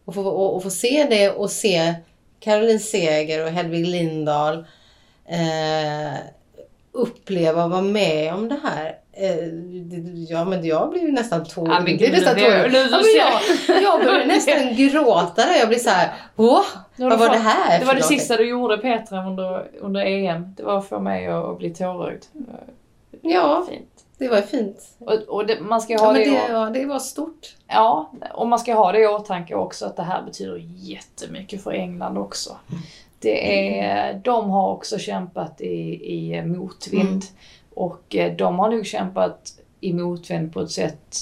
Och få, och, och få se det och se Caroline Seger och Hedvig Lindahl eh, uppleva och vara med om det här. Eh, ja men jag blir ju nästan tår... Ja, men gud, nästan tårögd. nu- ja, jag, jag börjar nästan gråta där. Jag blir så här, åh, vad var det här Det var för det sista du gjorde Petra under, under EM. Det var få mig att, att bli tårögd. Ja, Fint. det var fint. Och, och det, man ska ha Ja, det, det, ja, det var stort. Ja, och man ska ha det i åtanke också att det här betyder jättemycket för England också. Det är, de har också kämpat i, i motvind. Mm. Och eh, de har nog kämpat i motvind på ett sätt...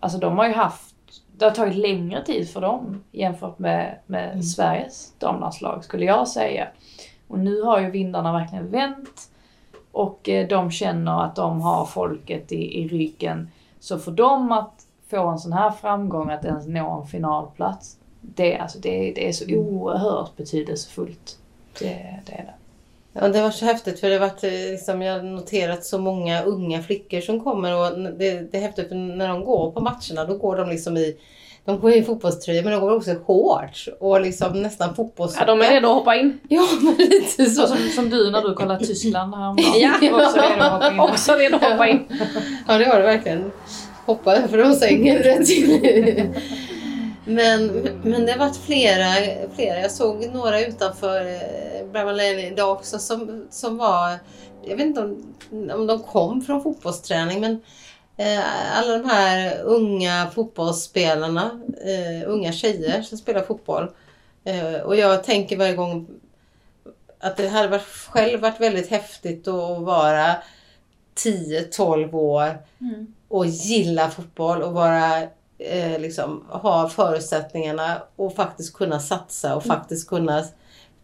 Alltså de har ju haft... Det har tagit längre tid för dem jämfört med, med Mm. Sveriges damlandslag skulle jag säga. Och nu har ju vindarna verkligen vänt. Och eh, de känner att de har folket i, i ryggen. Så för dem att få en sån här framgång, att ens nå en finalplats, det, alltså det, det är så oerhört betydelsefullt. Det, det är det. Ja, det var så häftigt för det var liksom, jag har noterat så många unga flickor som kommer och det, det är häftigt för när de går på matcherna då går de liksom i de går i fotbollströjor men de går också i shorts och liksom nästan fotbollssocka. Ja, de är redo att hoppa in. Ja, men lite så. Som, som du när du kollade Tyskland häromdagen. Ja, Också redo att hoppa in. Också redo att hoppa in. Ja, det var det verkgen. Hoppa från sängen rätt till. Men, men det har varit flera, flera. Jag såg några utanför eh, Bramall Lane idag också som, som var... Jag vet inte om, om de kom från fotbollsträning men eh, alla de här unga fotbollsspelarna, eh, unga tjejer som spelar fotboll. Eh, och jag tänker varje gång att det hade varit, själv varit väldigt häftigt att vara 10-12 år Mm. och gilla fotboll och vara eh, liksom, ha förutsättningarna och faktiskt kunna satsa och Mm. faktiskt kunna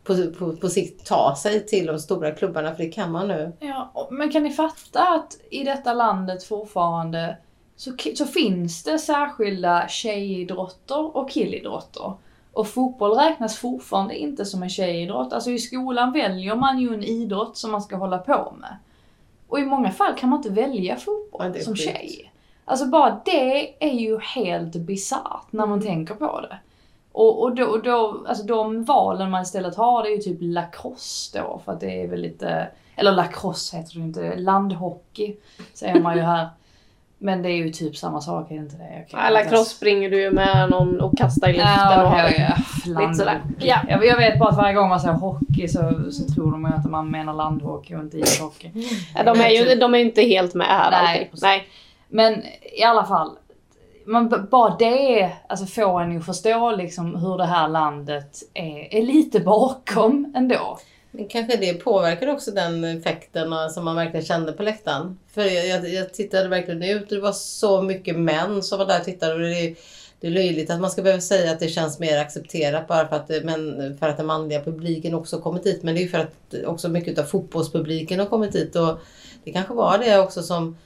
på, på, på sikt ta sig till de stora klubbarna för det kan man nu. Ja, men kan ni fatta att i detta landet fortfarande så, så finns det särskilda tjejidrotter och killidrotter. Och fotboll räknas fortfarande inte som en tjejidrott. Alltså i skolan väljer man ju en idrott som man ska hålla på med. Och i många fall kan man inte välja fotboll Ja, som sjukt. tjej. Alltså bara det är ju helt bisarrt när man tänker på det. Och, och, då, då, alltså de valen man istället har det är ju typ lacrosse då för att det är väl lite, eller lacrosse heter det inte, landhockey säger man ju här. Men det är ju typ samma sak, är det inte det? Okej, Alla cross springer du ju med någon och kastar i luften Ja, och har okej, ja. lite sådär. Landhockey. Ja. Jag, jag vet bara att varje gång man säger hockey så, så tror de att man menar landhockey och inte ishockey. Ja, de är ju de är inte helt med här Nej, alltid. Nej. Men i alla fall, man, bara det alltså får en ju förstå liksom hur det här landet är, är lite bakom ändå. Men kanske det påverkar också den effekten eh, som man verkligen kände på läktaren. För jag, jag, jag tittade verkligen ut och det var så mycket män som var där och tittade. Och det, är, det är löjligt att man ska behöva säga att det känns mer accepterat bara för att, eh, men, för att den manliga publiken också kommit dit. Men det är ju för att också mycket av fotbollspubliken har kommit dit. Och det kanske var det också som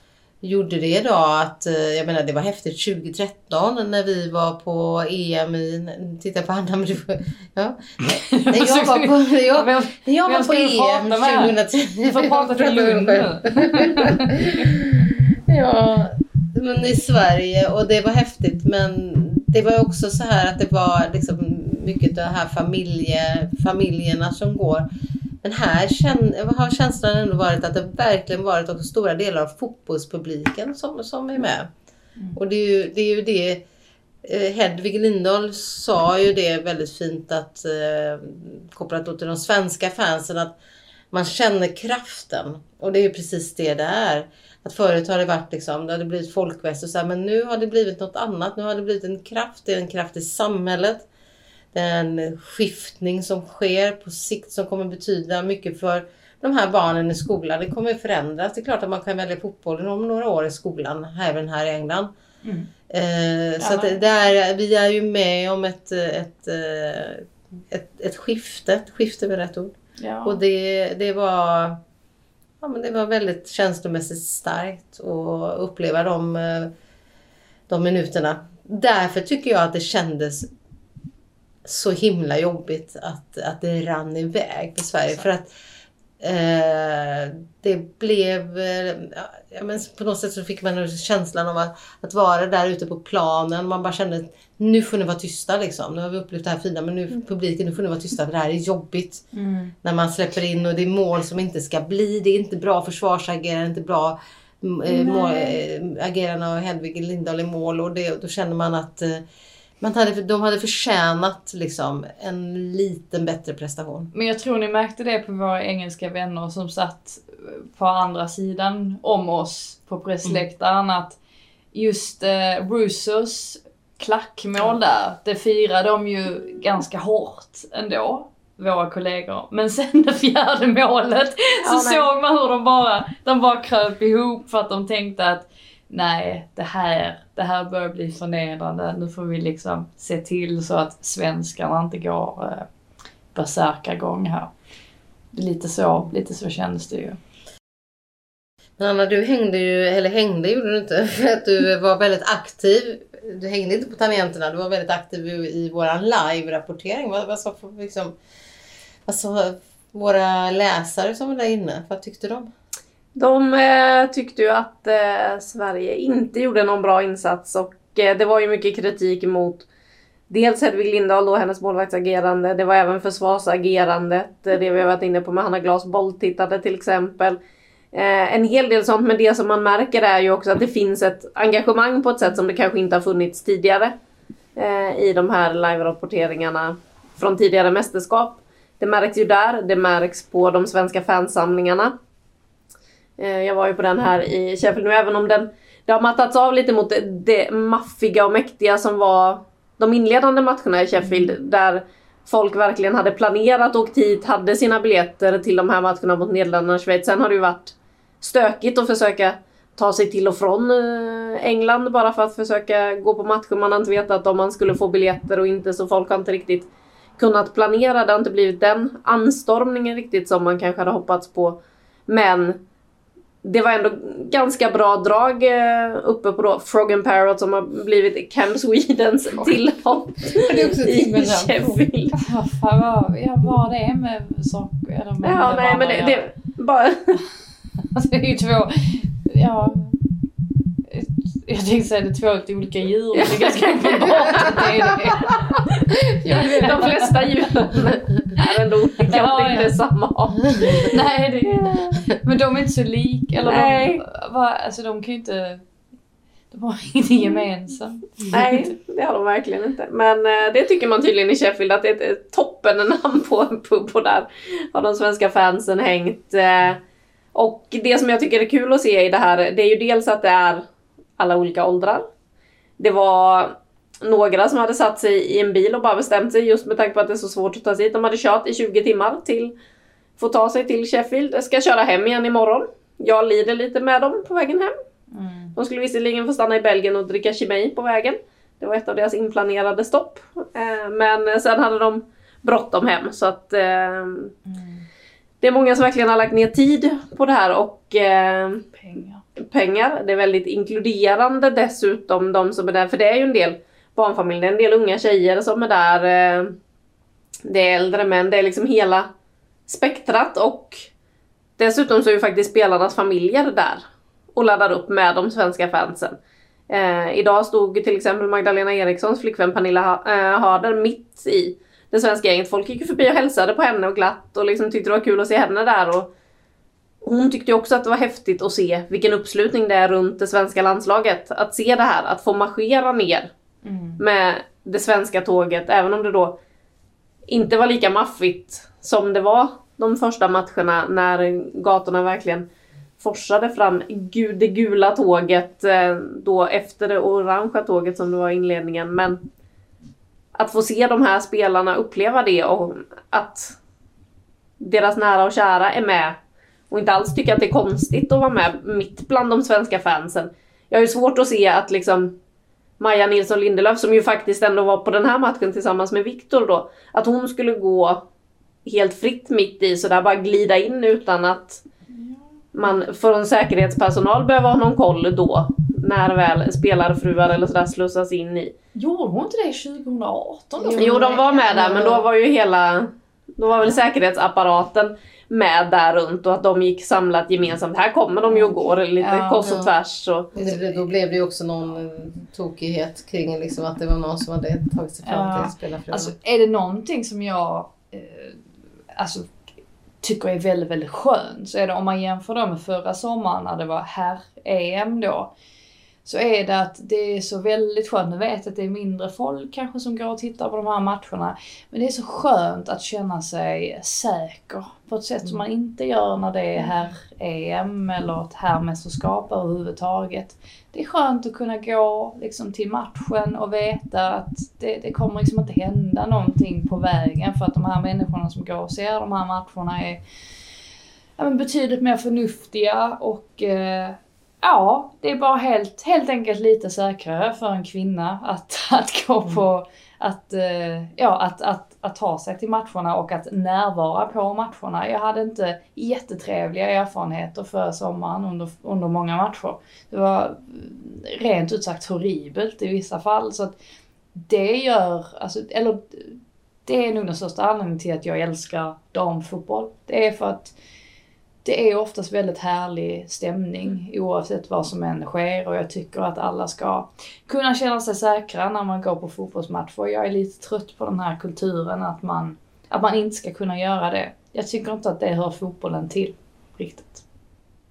gjorde det idag att, eh, jag menar det var häftigt 2013 när vi var på EM i, titta på Anna men du får- ja. När jag var på, när jag, när jag var på EM med? 2010. Du får prata till Lund ja, men i Sverige och det var häftigt men det var också så här att det var liksom mycket av de här familje, familjerna som går. Men här har känslan ändå varit att det verkligen varit också stora delar av fotbollspubliken som, som är med. Och det är ju det, är ju det eh, Hedvig Lindahl sa ju det väldigt fint att eh, kopplat till de svenska fansen att man känner kraften. Och det är ju precis det det är. Att förut har det varit liksom, det hade blivit folkväst och så här, men nu har det blivit något annat. Nu har det blivit en kraft, det är en kraft i samhället. En skiftning som sker på sikt som kommer betyda mycket för de här barnen i skolan. Det kommer förändras. Det är klart att man kan välja fotbollen om några år i skolan, även här i England. Eh, så att det där, vi är ju med om ett, ett, eh, ett, ett skifte. Ett skifte väl rätt ord. Ja. Och det, det var ja, men det var väldigt känslomässigt starkt att uppleva de, eh, de minuterna. Därför tycker jag att det kändes så himla jobbigt att, att det rann iväg för Sverige. För att eh, det blev... Eh, ja, men på något sätt så fick man känslan av att, att vara där ute på planen. Man bara kände nu får ni vara tysta liksom. Nu har vi upplevt det här fina men nu publiken, nu får ni vara tysta för det här är jobbigt. När man släpper in och det är mål som inte ska bli. Det är inte bra försvarsagerande, inte bra mm, eh, mål, eh, agerande av Hedvig Lindahl i mål. Och det, då känner man att eh, man hade, de hade förtjänat liksom, en liten bättre prestation. Men jag tror ni märkte det på våra engelska vänner som satt på andra sidan om oss på pressläktaren att just eh, Russos klackmål där, det firade de ju ganska hårt ändå, våra kollegor. Men sen det fjärde målet så Ja, såg man hur de bara, de bara kröp ihop för att de tänkte att nej, det här, det här börjar bli förnedrande. Nu får vi liksom se till så att svenskarna inte går eh, bärsärkagång här. Lite så, lite så kändes det ju. Men Anna, du hängde ju, eller hängde gjorde du inte, för att du var väldigt aktiv. Du hängde inte på tangenterna, du var väldigt aktiv i, i våran live-rapportering. Vad, vad, sa, liksom, vad, sa, våra läsare som var där inne? Vad tyckte de? De eh, tyckte ju att eh, Sverige inte gjorde någon bra insats och eh, det var ju mycket kritik mot dels Hedvig Lindahl och hennes målvaktsagerande. Det var även försvarsagerandet, eh, det vi har varit inne på med Hanna Glas bolltittade till exempel. Eh, en hel del sånt, men det som man märker är ju också att det finns ett engagemang på ett sätt som det kanske inte har funnits tidigare eh, i de här live-rapporteringarna från tidigare mästerskap. Det märks ju där, det märks på de svenska fansamlingarna. Eh, jag var ju på den här i Sheffield nu, även om den det har mattats av lite mot det, det maffiga och mäktiga som var de inledande matcherna i Sheffield där folk verkligen hade planerat och åkt hit, hade sina biljetter till de här matcherna mot Nederländerna och Schweiz. Sen har det ju varit stökigt att försöka ta sig till och från eh, England bara för att försöka gå på matcher. Man har inte vetat om man skulle få biljetter och inte så folk har inte riktigt kunnat planera. Det har inte blivit den anstormningen riktigt som man kanske hade hoppats på. Men det var ändå ganska bra drag eh, uppe på då Frog and Parrot som har blivit Camp Swedens tillhopp i Sheffield. Ja, vad, ja, vad det är med saker. Eller med Ja, nej men det, det bara... Alltså, det är ju två, ja. Jag tänkte säga det är två olika djur, men det är ganska uppenbart att det är det. De flesta djuren är ändå olika Ja, det är inte samma art. Nej, det, men de är inte så lika. Eller Nej. De, va, alltså de kan ju inte... De har inget gemensamt. Nej, det har de verkligen inte. Men eh, det tycker man tydligen i Sheffield att det är ett toppen namn på en pub och där har de svenska fansen hängt. Eh, och det som jag tycker är kul att se i det här, det är ju dels att det är alla olika åldrar. Det var några som hade satt sig i en bil och bara bestämt sig just med tanke på att det är så svårt att ta sig hit. De hade kört i 20 timmar till få ta sig till Sheffield. Jag ska köra hem igen imorgon. Jag lider lite med dem på vägen hem. De skulle visserligen få stanna i Belgien och dricka Chimay på vägen. Det var ett av deras inplanerade stopp. Eh, Men sen hade de bråttom hem så att eh, det är många som verkligen har lagt ner tid på det här och eh, Pengar pengar. Det är väldigt inkluderande dessutom de som är där. För det är ju en del barnfamiljer, det är en del unga tjejer som är där. Eh, det är äldre män, det är liksom hela spektrat och dessutom så är ju faktiskt spelarnas familjer där och laddar upp med de svenska fansen. Eh, idag stod till exempel Magdalena Erikssons flickvän Pernilla eh, Harder mitt i det svenska gänget. Folk gick ju förbi och hälsade på henne och glatt och liksom tyckte det var kul att se henne där. Och hon tyckte också att det var häftigt att se vilken uppslutning det är runt det svenska landslaget. Att se det här, att få marschera ner med det svenska tåget, även om det då inte var lika maffigt som det var de första matcherna när gatorna verkligen forsade fram det gula tåget eh, då efter det orangea tåget som det var i inledningen. Men att få se de här spelarna uppleva det och att deras nära och kära är med och inte alls tycker att det är konstigt att vara med mitt bland de svenska fansen. Jag har ju svårt att se att liksom Maja Nilsson Lindelöf som ju faktiskt ändå var på den här matchen tillsammans med Viktor då, att hon skulle gå helt fritt mitt i sådär bara glida in utan att man från säkerhetspersonal behöver ha någon koll då när väl spelarfruar eller sådär slussas in i. Gjorde hon inte det 2018 då? Jo, de var med där men då var ju hela, då var väl säkerhetsapparaten med där runt och att de gick samlat gemensamt. Här kommer de ju och går lite Ja, kors och ja. tvärs. Och, Det- Då blev det ju också någon eh, tokighet kring liksom att det var någon som hade tagit sig fram Ja. till spelarfruarna. Alltså är det någonting som jag eh, alltså, tycker är väldigt, väldigt skönt så är det om man jämför då med förra sommaren när det var herr-EM då. Så är det att det är så väldigt skönt, nu vet att det är mindre folk kanske som går och tittar på de här matcherna. Men det är så skönt att känna sig säker på ett sätt som man inte gör när det är herr-EM eller ett herrmästerskap överhuvudtaget. Det är skönt att kunna gå liksom, till matchen och veta att det, det kommer liksom inte hända någonting på vägen för att de här människorna som går och ser de här matcherna är ja, men betydligt mer förnuftiga och eh, ja, det är bara helt, helt enkelt lite säkrare för en kvinna att, att gå på, att, eh, ja, att, att, att ta sig till matcherna och att närvara på matcherna. Jag hade inte jättetrevliga erfarenheter för sommaren under, under många matcher. Det var eh, rent ut sagt horribelt i vissa fall. Så att det gör, alltså, eller Det är nog den största anledningen till att jag älskar damfotboll. Det är för att det är oftast väldigt härlig stämning oavsett vad som än sker och jag tycker att alla ska kunna känna sig säkra när man går på fotbollsmatcher. Jag är lite trött på den här kulturen att man, att man inte ska kunna göra det. Jag tycker inte att det hör fotbollen till riktigt.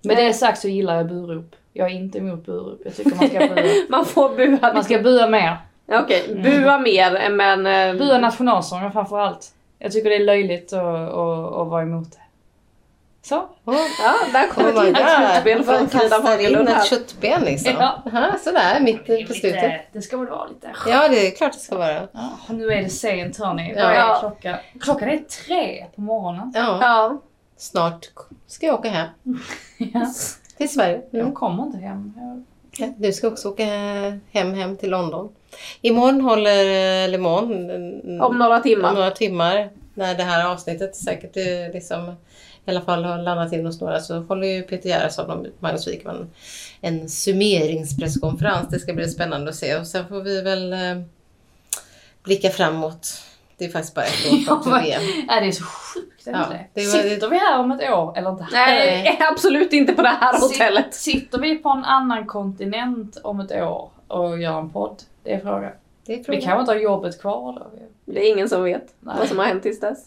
Med det sagt så gillar jag burop. Jag är inte emot burop. Jag tycker man ska bua. Man får bua. Man ska bua mer. Okej, bua mer men... eh, Bua nationalsången framför allt. Jag tycker det är löjligt att, att, att vara emot det. Så. Ja, där kommer Oh my ett slutspel från Man Frida Fagerlund ett här. köttben liksom. Ja. Aha, sådär mitt på slutet. det ska väl vara lite. Ja, det är klart det ska vara. Ja, nu är det sent hörni. Ja. Vad är klockan? Klockan är tre på morgonen. Ja, Ja, snart ska jag åka hem Ja. till Sverige. Mm. Jag kommer inte hem. Jag- Ja, Du ska också åka hem, hem till London. Imorgon håller Le Mans mm, om några timmar. om några timmar när det här avsnittet säkert eh, liksom, i alla fall har landat in hos några så håller ju Peter Gerhardsson och Magnus Wikman en summeringspresskonferens. Det ska bli spännande att se och sen får vi väl eh, blicka framåt. Det är faktiskt bara ett år kvar till VM. Ja, det är så sjukt Ja, det var- Sitter vi här om ett år eller inte? Nej, absolut inte på det här hotellet. Sitter vi på en annan kontinent om ett år och gör en podd? Det är frågan. Det är Vi kanske inte har jobbet kvar då. Det är ingen som vet Nej. vad som har hänt tills dess.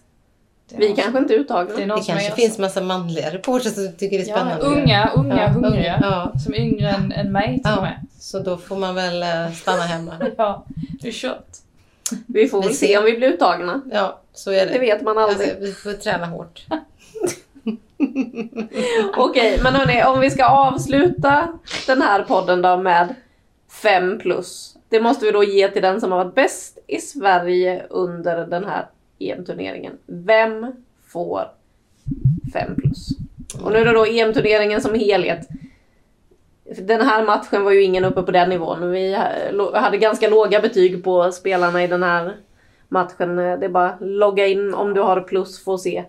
Vi kanske inte är uttagna. Det är Det kanske är- finns massa manliga reportrar som tycker det är Ja, spännande. unga, unga, Ja, hungriga. Ja, Som är yngre än, än mig till och ja. med. Så då får man väl eh, stanna hemma. Ja, det är kört. Vi får väl se ser. om vi blir uttagna. Ja, så är det. Det vet man aldrig. Alltså, vi får träna hårt. Okej, men hörni, om vi ska avsluta den här podden då med 5 plus. Det måste vi då ge till den som har varit bäst i Sverige under den här EM-turneringen. Vem får 5 plus? Och nu är det då EM-turneringen som helhet. Den här matchen var ju ingen uppe på den nivån. Vi hade ganska låga betyg på spelarna i den här matchen. Det är bara logga in om du har plus för att se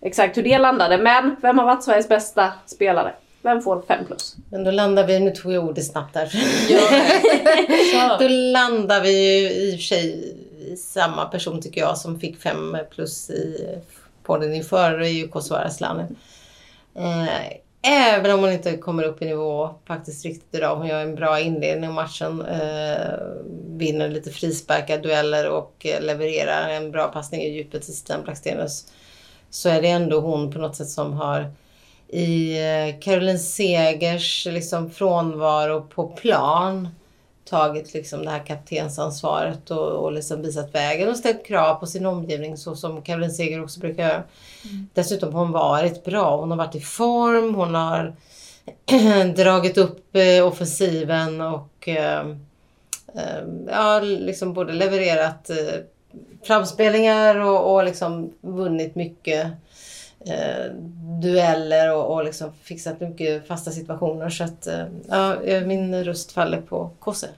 exakt hur det landade. Men vem har varit Sveriges bästa spelare? Vem får 5 plus? Men då landar vi, nu tog jag ordet snabbt där. Så. då landar vi ju i och för sig samma person tycker jag som fick 5 plus i podden inför. Det är ju Kosovare Asllani. Eh, Även om hon inte kommer upp i nivå faktiskt riktigt idag. Hon gör en bra inledning av matchen. Eh, vinner lite frisparkar, dueller och eh, levererar en bra passning i djupet till Stina Blackstenius. Så är det ändå hon på något sätt som har i eh, Caroline Segers liksom frånvaro på plan tagit liksom det här kaptensansvaret och, och liksom visat vägen och ställt krav på sin omgivning så som Caroline Seger också brukar göra. Dessutom har hon varit bra. Hon har varit i form, hon har dragit upp eh, offensiven och eh, eh, ja, liksom både levererat eh, framspelningar och, och liksom vunnit mycket eh, dueller och, och liksom fixat mycket fasta situationer. Så att eh, ja, min röst faller på Kosse.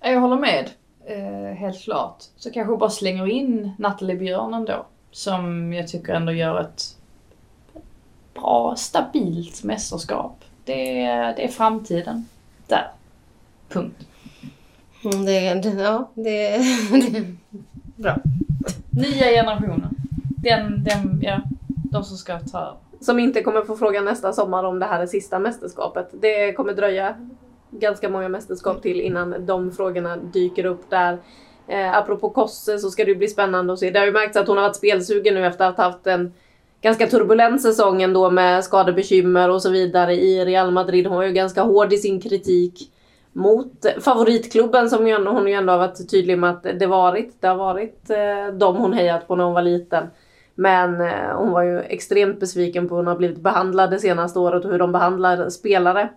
Jag håller med. Eh, helt klart. Så kanske jag bara slänger in Nathalie Björn ändå. Som jag tycker ändå gör ett bra, stabilt mästerskap. Det är, det är framtiden. Där. Punkt. Mm, Det, det, ja, det, det är bra. Nya generationen. Den, den, ja, de som ska ta över. Som inte kommer få fråga nästa sommar om det här är sista mästerskapet. Det kommer dröja ganska många mästerskap till innan de frågorna dyker upp där. Eh, apropå Kosse så ska det ju bli spännande att se. Det har ju märkts att hon har varit spelsugen nu efter att ha haft en ganska turbulent säsong ändå med skadebekymmer och så vidare i Real Madrid. Hon var ju ganska hård i sin kritik mot favoritklubben som ju hon ju ändå har varit tydlig med att det varit. Det har varit eh, de hon hejat på när hon var liten. Men eh, hon var ju extremt besviken på hur hon har blivit behandlad det senaste året och hur de behandlar spelare.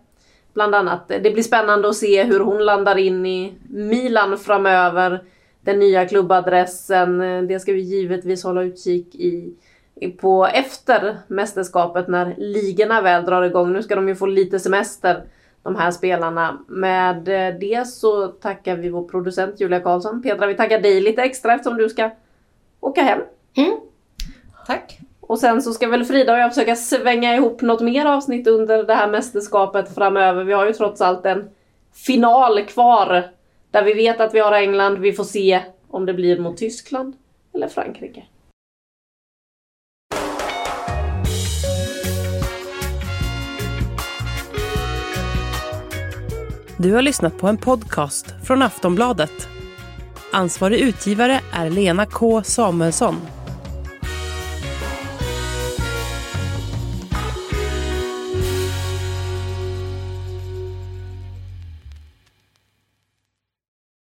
Bland annat. Eh, det blir spännande att se hur hon landar in i Milan framöver. Den nya klubbadressen. Eh, det ska vi givetvis hålla utkik i på efter mästerskapet när ligorna väl drar igång. Nu ska de ju få lite semester de här spelarna. Med det så tackar vi vår producent Julia Karlsson. Petra, vi tackar dig lite extra eftersom du ska åka hem. Mm. Tack. Och sen så ska väl Frida och jag försöka svänga ihop något mer avsnitt under det här mästerskapet framöver. Vi har ju trots allt en final kvar. Där vi vet att vi har England. Vi får se om det blir mot Tyskland eller Frankrike. Du har lyssnat på en podcast från Aftonbladet. Ansvarig utgivare är Lena K Samuelsson.